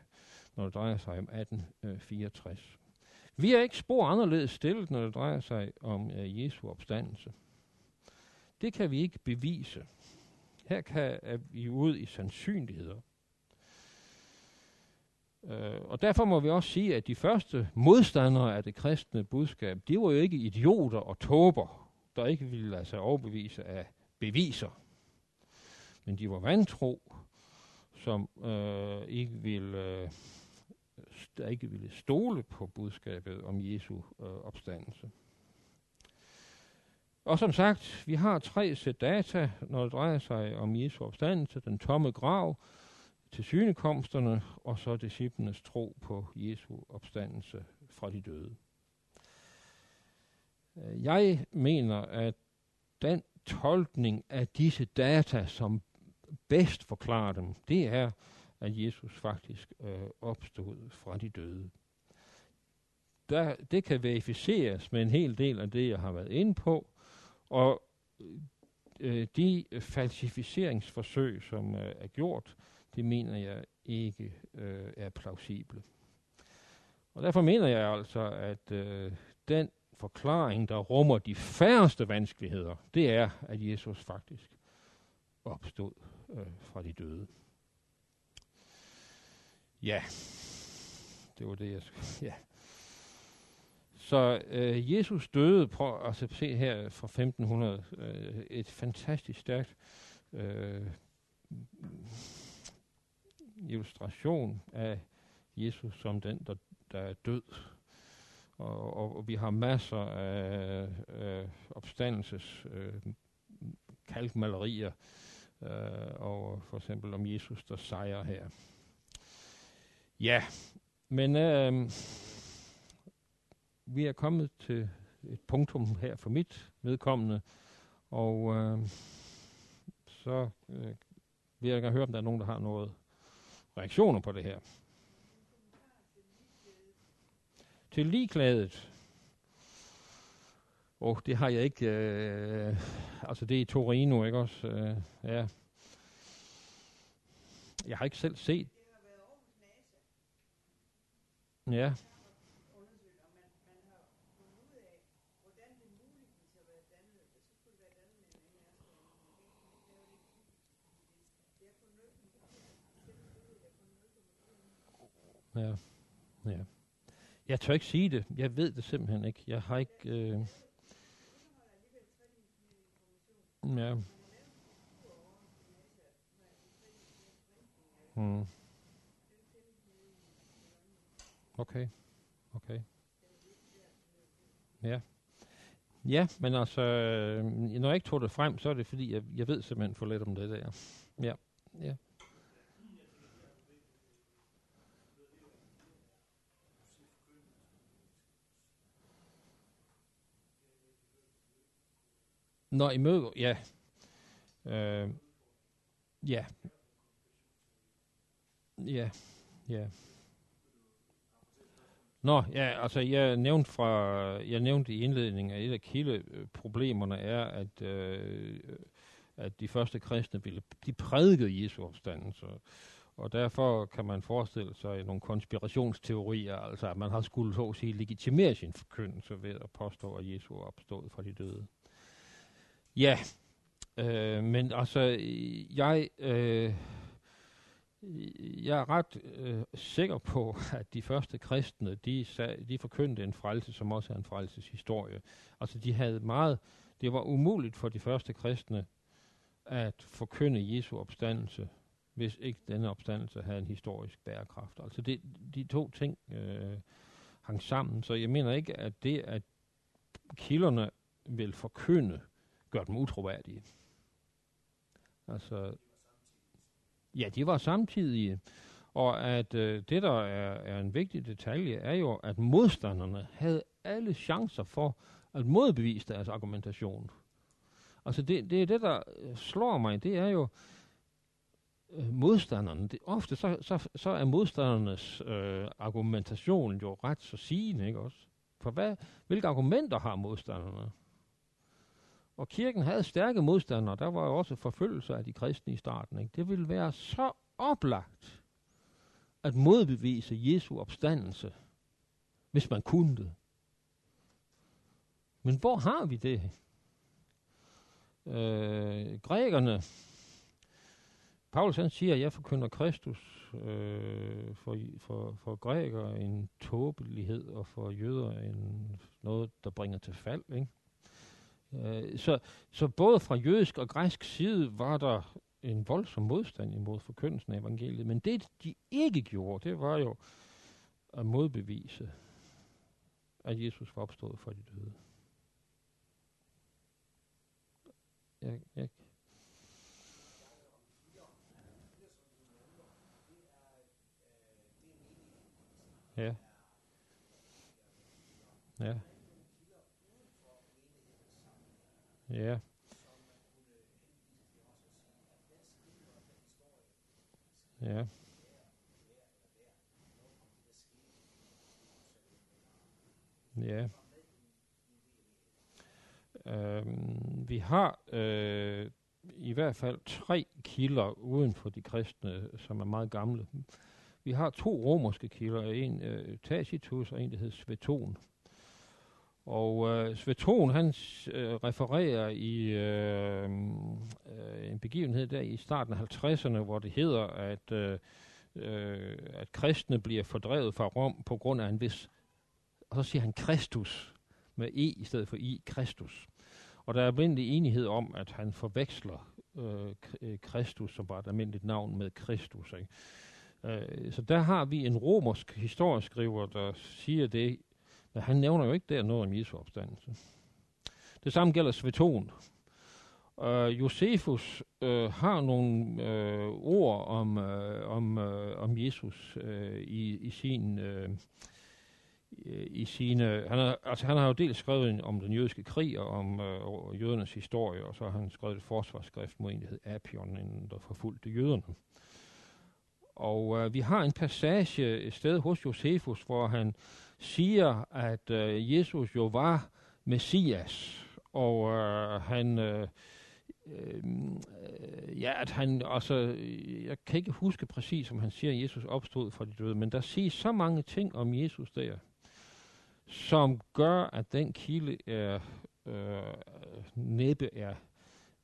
når det drejer sig om 1864. Vi er ikke spor anderledes stillet, når det drejer sig om uh, Jesu opstandelse. Det kan vi ikke bevise. Her kan er vi ud i sandsynligheder. Øh, og derfor må vi også sige, at de første modstandere af det kristne budskab, de var jo ikke idioter og tåber, der ikke ville lade sig overbevise af beviser. Men de var vantro, som øh, ikke ville Øh, der ikke ville stole på budskabet om Jesu øh, opstandelse. Og som sagt, vi har tre sæt data, når det drejer sig om Jesu opstandelse, den tomme grav, til synekomsterne, og så disciplenes tro på Jesu opstandelse fra de døde. Øh, jeg mener, at den tolkning af disse data, som bedst forklarer dem, det er, at Jesus faktisk øh, opstod fra de døde. Der, det kan verificeres med en hel del af det, jeg har været inde på, og øh, de falsificeringsforsøg, som øh, er gjort, det mener jeg ikke øh, er plausible. Og derfor mener jeg altså, at øh, den forklaring, der rummer de færreste vanskeligheder, det er, at Jesus faktisk opstod øh, fra de døde. Ja, det var det, jeg skulle... Ja. Så øh, Jesus døde, prøv at se her fra 1500, øh, et fantastisk stærkt øh, illustration af Jesus som den, der, der er død. Og, og, og vi har masser af øh, opstandelses øh, kalkmalerier, øh, og for eksempel om Jesus, der sejrer her. Ja, men øh, vi er kommet til et punktum her for mit vedkommende, og øh, så øh, vil jeg gerne høre, om der er nogen, der har noget reaktioner på det her. Til ligeklædet. Og oh, det har jeg ikke, øh, altså det er i Torino, ikke også? Øh, ja. Jeg har ikke selv set Ja. Ja. ja. Jeg tør ikke sige det. Jeg ved det simpelthen ikke. Jeg har ikke... Øh... Ja. Hmm. Okay. Okay. Ja. Ja, men altså, øh, når jeg ikke tog det frem, så er det fordi, jeg, jeg ved simpelthen for lidt om det der. Ja, ja. Når I møder, ja. Øh, ja. Ja, ja. Nå, ja, altså jeg nævnte fra, jeg nævnte i indledningen, at et af kildeproblemerne øh, er, at, øh, at de første kristne ville, de prædikede Jesu opstandelse. Og derfor kan man forestille sig nogle konspirationsteorier, altså at man har skulle så at sige legitimere sin forkyndelse ved at påstå, at Jesus er opstået fra de døde. Ja, øh, men altså, jeg, øh, jeg er ret øh, sikker på, at de første kristne, de, sag, de forkyndte en frelse, som også er en frelseshistorie. Altså, de havde meget, det var umuligt for de første kristne at forkynde Jesu opstandelse hvis ikke denne opstandelse havde en historisk bærekraft. Altså det, de to ting øh, hang sammen, så jeg mener ikke, at det, at kilderne vil forkynde, gør dem utroværdige. Altså, ja, de var samtidige. Og at øh, det, der er, er en vigtig detalje, er jo, at modstanderne havde alle chancer for at modbevise deres argumentation. Altså det, det er det, der øh, slår mig, det er jo, øh, modstanderne, det, ofte så, så, så er modstandernes øh, argumentation jo ret så sigende, ikke også? For hvad, hvilke argumenter har modstanderne? Og kirken havde stærke modstandere. Der var jo også forfølgelse af de kristne i starten. Ikke? Det ville være så oplagt at modbevise Jesu opstandelse, hvis man kunne det. Men hvor har vi det? Øh, grækerne Paulus han siger, at jeg forkynder Kristus øh, for, for, for grækere en tåbelighed, og for jøder en, noget, der bringer til fald. Ikke? Øh, så, så både fra jødisk og græsk side var der en voldsom modstand imod forkyndelsen af evangeliet, men det de ikke gjorde, det var jo at modbevise, at Jesus var opstået fra de døde. Jeg, jeg Ja. Ja. Ja. Ja. Ja. Øhm, vi har øh, i hvert fald tre kilder uden for de kristne, som er meget gamle. Vi har to romerske kilder, en øh, Tacitus og en, der hedder Sveton. Og øh, Sveton, han øh, refererer i øh, øh, en begivenhed der i starten af 50'erne, hvor det hedder, at, øh, øh, at kristne bliver fordrevet fra Rom på grund af en vis, og så siger han Kristus, med E i stedet for I, Kristus. Og der er almindelig enighed om, at han forveksler øh, øh Kristus, som bare et almindeligt navn, med Kristus. Ikke? Øh, så der har vi en romersk historieskriver, der siger det, men han nævner jo ikke der noget om Jesu opstandelse. Det samme gælder Sveton. Øh, uh, Josefus uh, øh, har nogle uh, ord om, uh, om, uh, om Jesus uh, i, i sin uh, i sine, han, har, altså han har jo dels skrevet om den jødiske krig og om øh, jødernes historie, og så har han skrevet et forsvarsskrift mod en, der hed Apion, der forfulgte jøderne. Og øh, vi har en passage et sted hos Josefus, hvor han siger, at øh, Jesus jo var Messias, og øh, han... Øh, øh, ja, at han, altså, jeg kan ikke huske præcis, om han siger, at Jesus opstod fra de døde, men der siges så mange ting om Jesus der, som gør, at den kilde er, øh, næppe er,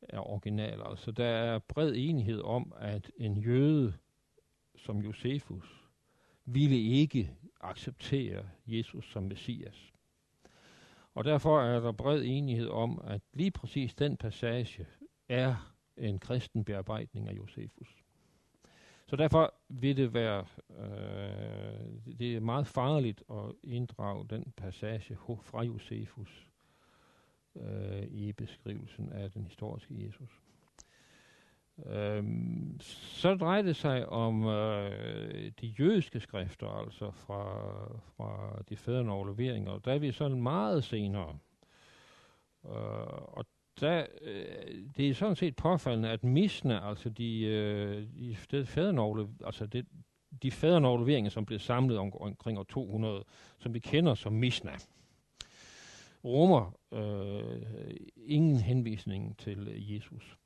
er original. Altså, der er bred enighed om, at en jøde som Josefus, ville ikke acceptere Jesus som Messias. Og derfor er der bred enighed om, at lige præcis den passage er en kristen bearbejdning af Josefus. Så derfor vil det være, øh, det er meget farligt at inddrage den passage fra Josefus øh, i beskrivelsen af den historiske Jesus. Øhm, så drejer det sig om øh, de jødiske skrifter, altså fra, fra de fædrene overleveringer. Der er vi sådan meget senere. Øh, og der, øh, det er sådan set påfaldende, at misne, altså de, øh, de fædrene altså det, de fædrene overleveringer, som blev samlet om, omkring år 200, som vi kender som misna, rummer øh, ingen henvisning til Jesus.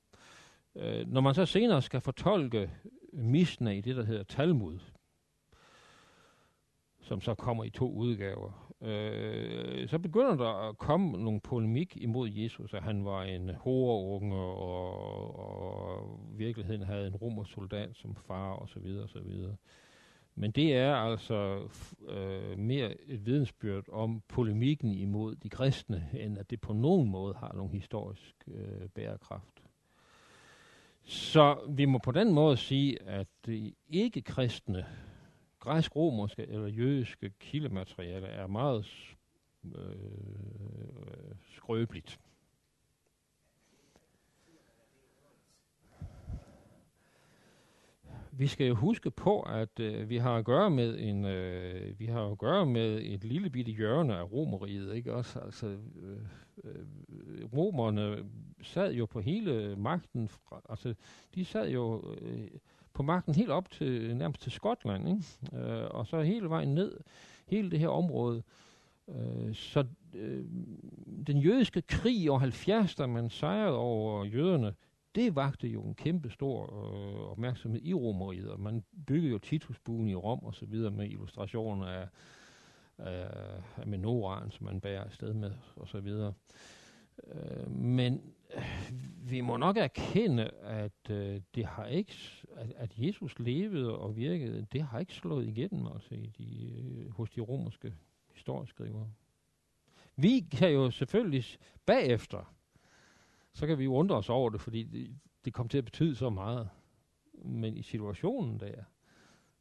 Øh, når man så senere skal fortolke Misna i det, der hedder Talmud, som så kommer i to udgaver, øh, så begynder der at komme nogle polemik imod Jesus, at han var en horeunge, og, og virkeligheden havde en romersk soldat som far, og så videre, og så videre. Men det er altså øh, mere et vidensbyrd om polemikken imod de kristne, end at det på nogen måde har nogen historisk øh, bærekraft. Så vi må på den måde sige, at det ikke-kristne, græsk-romerske eller jødiske kildemateriale er meget øh, skrøbeligt. vi skal jo huske på, at øh, vi har at gøre med en, øh, vi har at gøre med et lille bitte hjørne af romeriet, ikke også? Altså, øh, øh, romerne sad jo på hele magten, fra, altså, de sad jo øh, på magten helt op til nærmest til Skotland, ikke? Øh, og så hele vejen ned, hele det her område. Øh, så øh, den jødiske krig i år 70, da man sejrede over jøderne, det vagte jo en kæmpe stor øh, opmærksomhed i romeriet, og man byggede jo Titusbuen i Rom og så videre med illustrationer af, af, af menoraen, som man bærer afsted med og så videre. Øh, men vi må nok erkende, at øh, det har ikke, at, at Jesus levede og virkede, det har ikke slået igennem altså i de, øh, hos de romerske historieskrivere. Vi kan jo selvfølgelig bagefter så kan vi jo undre os over det, fordi det, det kom til at betyde så meget. Men i situationen der,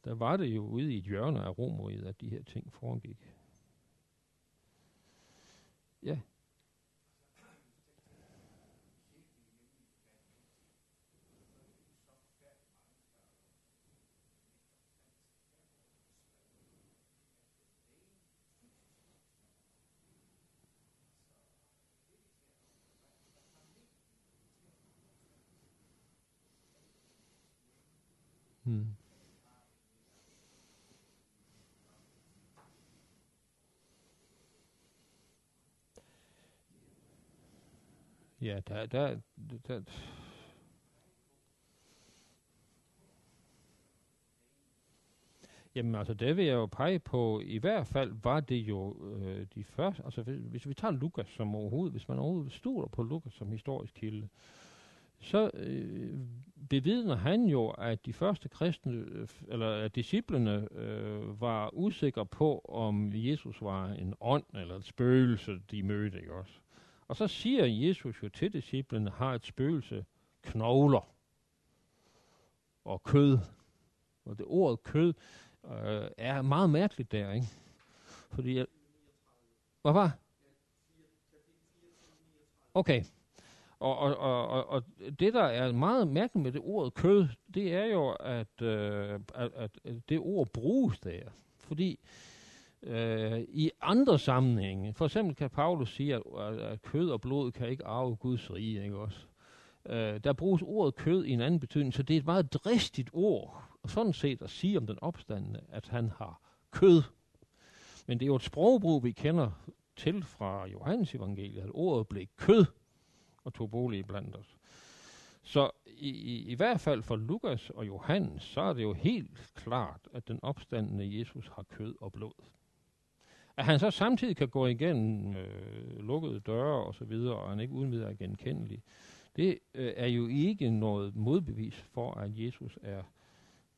der var det jo ude i et hjørne af Romeriet, at de her ting foregik. Ja. Hmm. Ja, der, der, der, Jamen altså, det vil jeg jo pege på, i hvert fald var det jo øh, de første, altså hvis, hvis vi tager Lukas som overhovedet, hvis man overhovedet stoler på Lukas som historisk kilde, så øh, bevidner han jo, at de første kristne, øh, eller at disciplene øh, var usikre på, om Jesus var en ånd eller et spøgelse, de mødte, ikke også? Og så siger Jesus jo til disciplene, har et spøgelse knogler og kød. Og det ordet kød øh, er meget mærkeligt der, ikke? Fordi, hvad var? Okay, og, og, og, og det, der er meget mærkeligt med det ordet kød, det er jo, at, øh, at, at det ord bruges der. Fordi øh, i andre sammenhænge, for eksempel kan Paulus sige, at, at kød og blod kan ikke arve Guds rige, ikke også? Øh, der bruges ordet kød i en anden betydning, så det er et meget dristigt ord, sådan set at sige om den opstandende, at han har kød. Men det er jo et sprogbrug, vi kender til fra Johannes evangeliet, at ordet blev kød og tog bolig blandt os. Så i, i, i hvert fald for Lukas og Johannes, så er det jo helt klart, at den opstandende Jesus har kød og blod. At han så samtidig kan gå igennem øh, lukkede døre og så videre, og han ikke uden videre er genkendelig, det øh, er jo ikke noget modbevis for, at Jesus er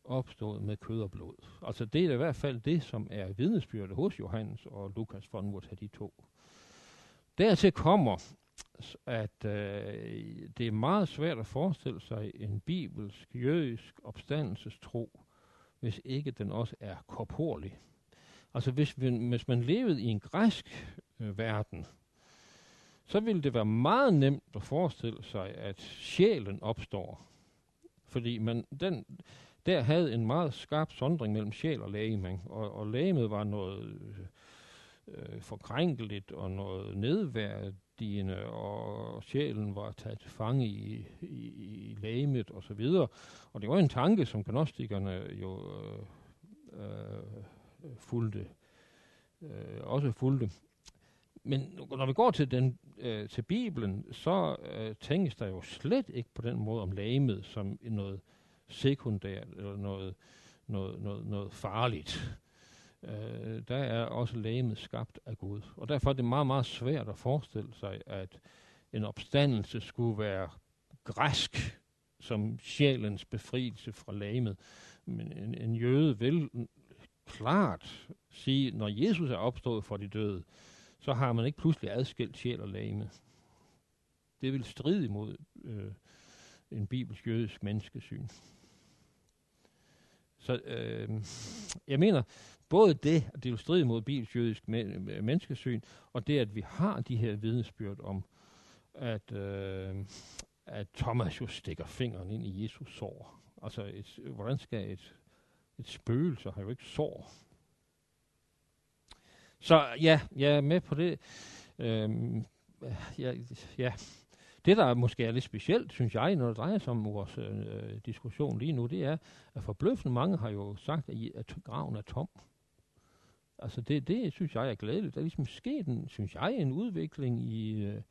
opstået med kød og blod. Altså det er i hvert fald det, som er vidnesbyrdet hos Johannes og Lukas, for nu at tage de to. Dertil kommer, at øh, det er meget svært at forestille sig en bibelsk, jødisk opstandelsestro, hvis ikke den også er korporlig. Altså hvis, vi, hvis man levede i en græsk øh, verden, så ville det være meget nemt at forestille sig, at sjælen opstår. Fordi man, den, der havde en meget skarp sondring mellem sjæl og læge, og, og lægemet var noget øh, øh, forkrænkeligt og noget nedværdigt vigtigende, og sjælen var taget til fange i, i, i lægemet og så videre. Og det var en tanke, som gnostikerne jo øh, øh, fulgte, øh, også fulgte. Men når vi går til, den, øh, til Bibelen, så øh, tænkes der jo slet ikke på den måde om lægemet som noget sekundært eller noget, noget, noget, noget farligt. Øh, der er også lægemet skabt af Gud. Og derfor er det meget, meget svært at forestille sig, at en opstandelse skulle være græsk som sjælens befrielse fra lægemet. Men en, en jøde vil klart sige, når Jesus er opstået for de døde, så har man ikke pludselig adskilt sjæl og lame. Det vil stride imod øh, en bibelsk jødisk menneskesyn. Så øh, jeg mener, både det, at det vil strid mod bibelsk jødisk øh, menneskesyn, og det, at vi har de her vidnesbyrd om, at, øh, at Thomas jo stikker fingeren ind i Jesus sår. Altså, et, hvordan skal et, et spøgelse have jo ikke sår? Så ja, jeg er med på det. Øhm, ja, ja. Det, der måske er lidt specielt, synes jeg, når det drejer sig om vores øh, øh diskussion lige nu, det er, at forbløffende mange har jo sagt, at, at graven er tom. Altså det, det synes jeg er glædeligt. Der er ligesom sket en, synes jeg, en udvikling i øh,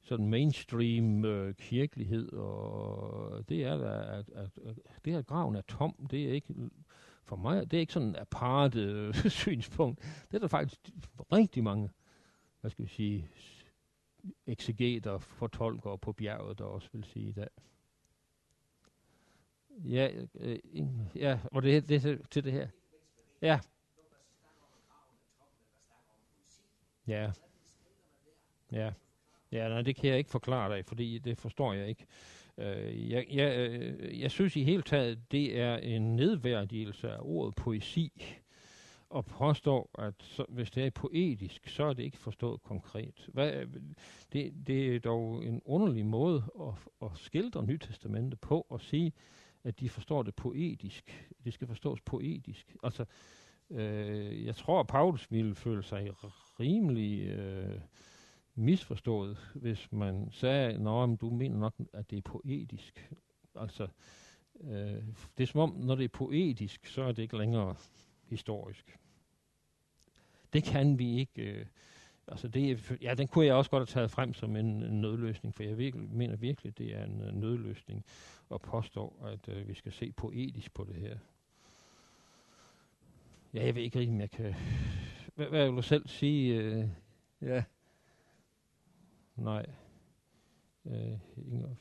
sådan mainstream øh, kirkelighed, og det er, at, at, at det her graven er tom, det er ikke for mig, det er ikke sådan en apart øh, synspunkt. Det er der faktisk rigtig mange, hvad skal vi sige, eksegeter, fortolkere på bjerget, der også vil sige i dag. Ja, øh, ja, og det, det til det her. Ja. Ja. Ja. Ja, nej, det kan jeg ikke forklare dig, fordi det forstår jeg ikke. Øh, jeg, jeg, øh, jeg synes i hele taget, det er en nedværdigelse af ordet poesi, og påstår, at så, hvis det er poetisk, så er det ikke forstået konkret. Hvad, det, det er dog en underlig måde at, at skildre Nytestamentet på, og sige, at de forstår det poetisk. Det skal forstås poetisk. Altså, øh, Øh, jeg tror, at Paulus ville føle sig rimelig... Øh, misforstået, hvis man sagde, at du mener nok, at det er poetisk. Altså, øh, det er som om, når det er poetisk, så er det ikke længere historisk. Det kan vi ikke... Øh, altså det, ja, den kunne jeg også godt have taget frem som en, en nødløsning, for jeg virkelig, mener virkelig, det er en øh, nødløsning at påstå, at øh, vi skal se poetisk på det her. Ja, jeg ved ikke rigtig, om jeg kan... Hvad, hvad vil du selv sige? Uh, ja. Nej. Øh, Ingolf.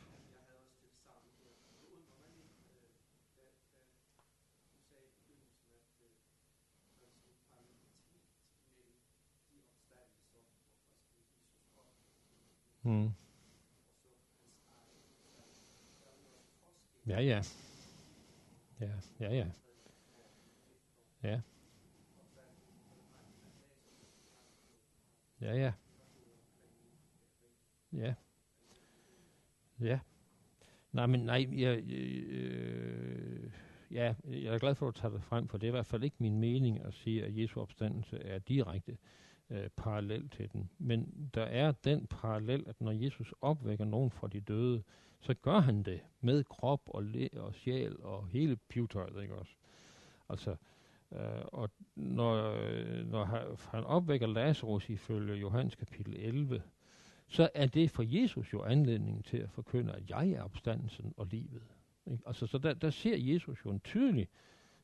Hmm. Ja, ja. Ja, ja, ja. Ja. Ja, ja. Ja. Ja. Nej, men nej, jeg, øh, ja, jeg er glad for, at du tager det frem, for det er i hvert fald ikke min mening at sige, at Jesu opstandelse er direkte øh, parallel til den. Men der er den parallel, at når Jesus opvækker nogen fra de døde, så gør han det med krop og, læ og sjæl og hele pivetøjet, ikke også? Altså, øh, og når, når han opvækker Lazarus ifølge Johannes kapitel 11, så er det for Jesus jo anledning til at forkynde, at jeg er opstandelsen og livet. Ikke? Altså, så der, der ser Jesus jo en tydelig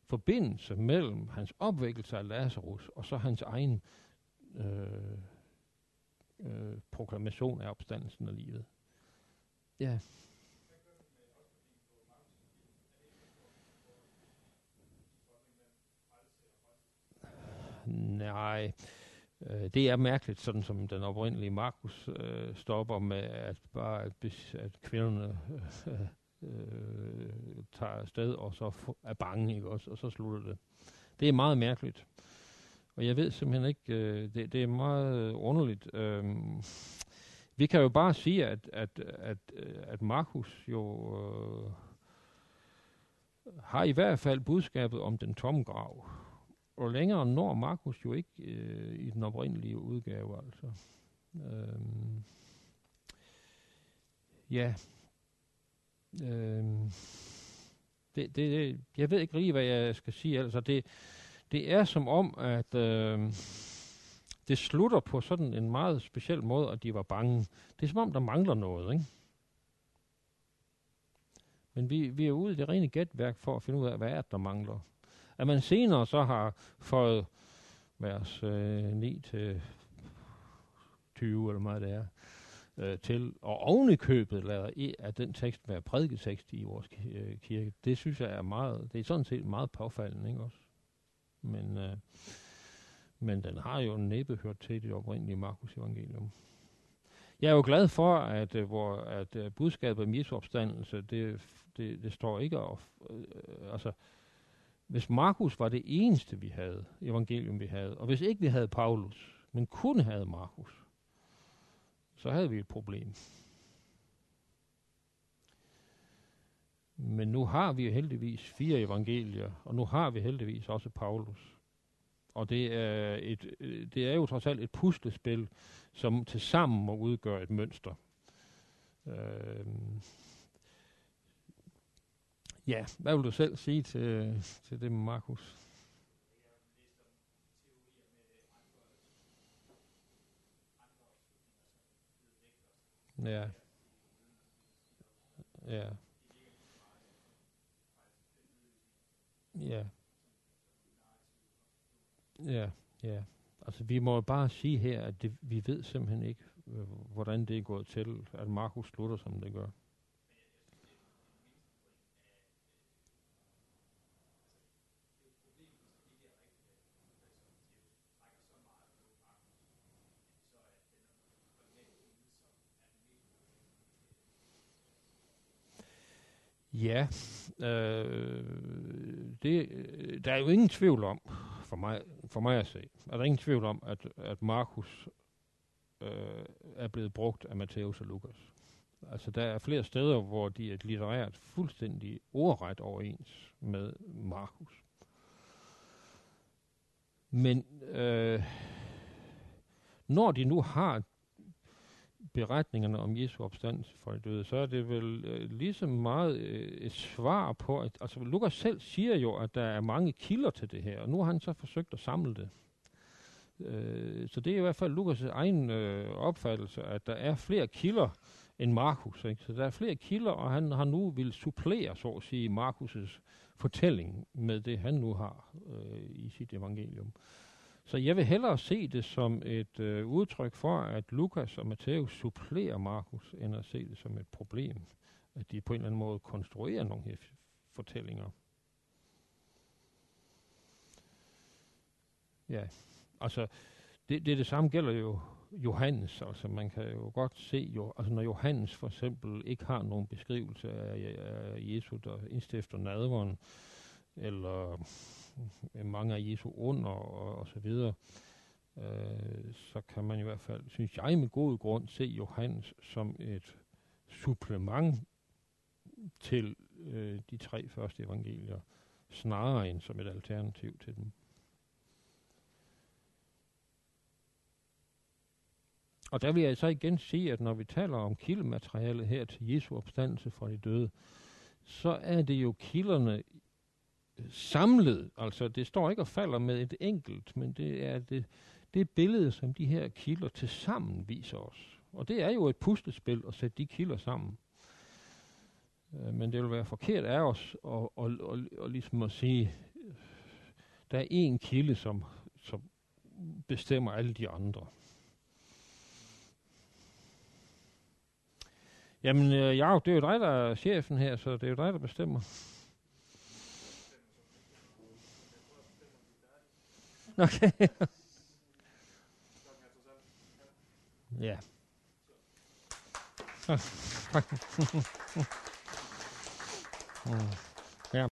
forbindelse mellem hans opvækkelse af Lazarus og så hans egen øh, øh, proklamation af opstandelsen og livet. Ja. Nej, Øh, det er mærkeligt, sådan som den oprindelige Markus øh, stopper med, at bare at, at kvinderne øh, øh, tager afsted, og så er bange, ikke også, og så slutter det. Det er meget mærkeligt. Og jeg ved simpelthen ikke, øh, det, det er meget øh, underligt. Øh, vi kan jo bare sige, at, at, at, øh, at Markus jo øh, har i hvert fald budskabet om den tomme grav og længere når Markus jo ikke øh, i den oprindelige udgave, altså. Øhm, ja. Øhm, det, det, det, jeg ved ikke lige, hvad jeg skal sige. Altså, det, det er som om, at øh, det slutter på sådan en meget speciel måde, at de var bange. Det er som om, der mangler noget, ikke? Men vi, vi er ude i det rene gætværk for at finde ud af, hvad er det, der mangler. At man senere så har fået vers øh, 9 til 20, eller meget det er, øh, til, og oven i købet lader i, at den tekst være prædiketekst i vores øh, kirke, det synes jeg er meget, det er sådan set meget påfaldende, ikke også? Men, øh, men den har jo næppe hørt til det oprindelige Markus evangelium. Jeg er jo glad for, at, øh, hvor, at øh, budskabet om Jesu opstandelse, det, det, det står ikke af, øh, altså, hvis Markus var det eneste, vi havde, evangelium vi havde, og hvis ikke vi havde Paulus, men kun havde Markus, så havde vi et problem. Men nu har vi heldigvis fire evangelier, og nu har vi heldigvis også Paulus. Og det er, et, det er jo trods alt et puslespil, som til sammen må udgøre et mønster. Øh, ja, hvad vil du selv sige til, til det Markus? Ja. Ja. Ja. Ja, ja. Altså, vi må bare sige her, at det, vi ved simpelthen ikke, øh, hvordan det er gået til, at Markus slutter, som det gør. Ja, øh, det, der er jo ingen tvivl om, for mig, for mig at se, er der ingen tvivl om, at, at Markus øh, er blevet brugt af Matthæus og Lukas. Altså, der er flere steder, hvor de er litterært fuldstændig ordret overens med Markus. Men øh, når de nu har beretningerne om Jesu opstandelse fra de døde, så er det vel øh, så meget øh, et svar på, at altså Lukas selv siger jo, at der er mange kilder til det her, og nu har han så forsøgt at samle det. Øh, så det er i hvert fald Lukas' egen øh, opfattelse, at der er flere kilder end Markus. Ikke? Så der er flere kilder, og han har nu vil supplere, så at sige, Markus' fortælling med det, han nu har øh, i sit evangelium. Så jeg vil hellere se det som et øh, udtryk for, at Lukas og Matthæus supplerer Markus, end at se det som et problem. At de på en eller anden måde konstruerer nogle her fortællinger. Ja, altså det, det, det samme gælder jo Johannes. Altså man kan jo godt se, jo, altså når Johannes for eksempel ikke har nogen beskrivelse af, af Jesus, der indstifter nadveren, eller Øh, mange af Jesu under og, og så videre, øh, så kan man i hvert fald, synes jeg med god grund, se Johannes som et supplement til øh, de tre første evangelier, snarere end som et alternativ til dem. Og der vil jeg så igen sige, at når vi taler om kildematerialet her til Jesu opstandelse fra de døde, så er det jo kilderne samlet. Altså, det står ikke og falder med et enkelt, men det er det, det billede, som de her kilder til sammen viser os. Og det er jo et puslespil at sætte de kilder sammen. Øh, men det vil være forkert af os at, at, at, at, at, ligesom at sige, øh, der er en kilde, som, som bestemmer alle de andre. Jamen, øh, ja, det er jo dig, der er chefen her, så det er jo dig, der bestemmer. Okay. ja. Tak.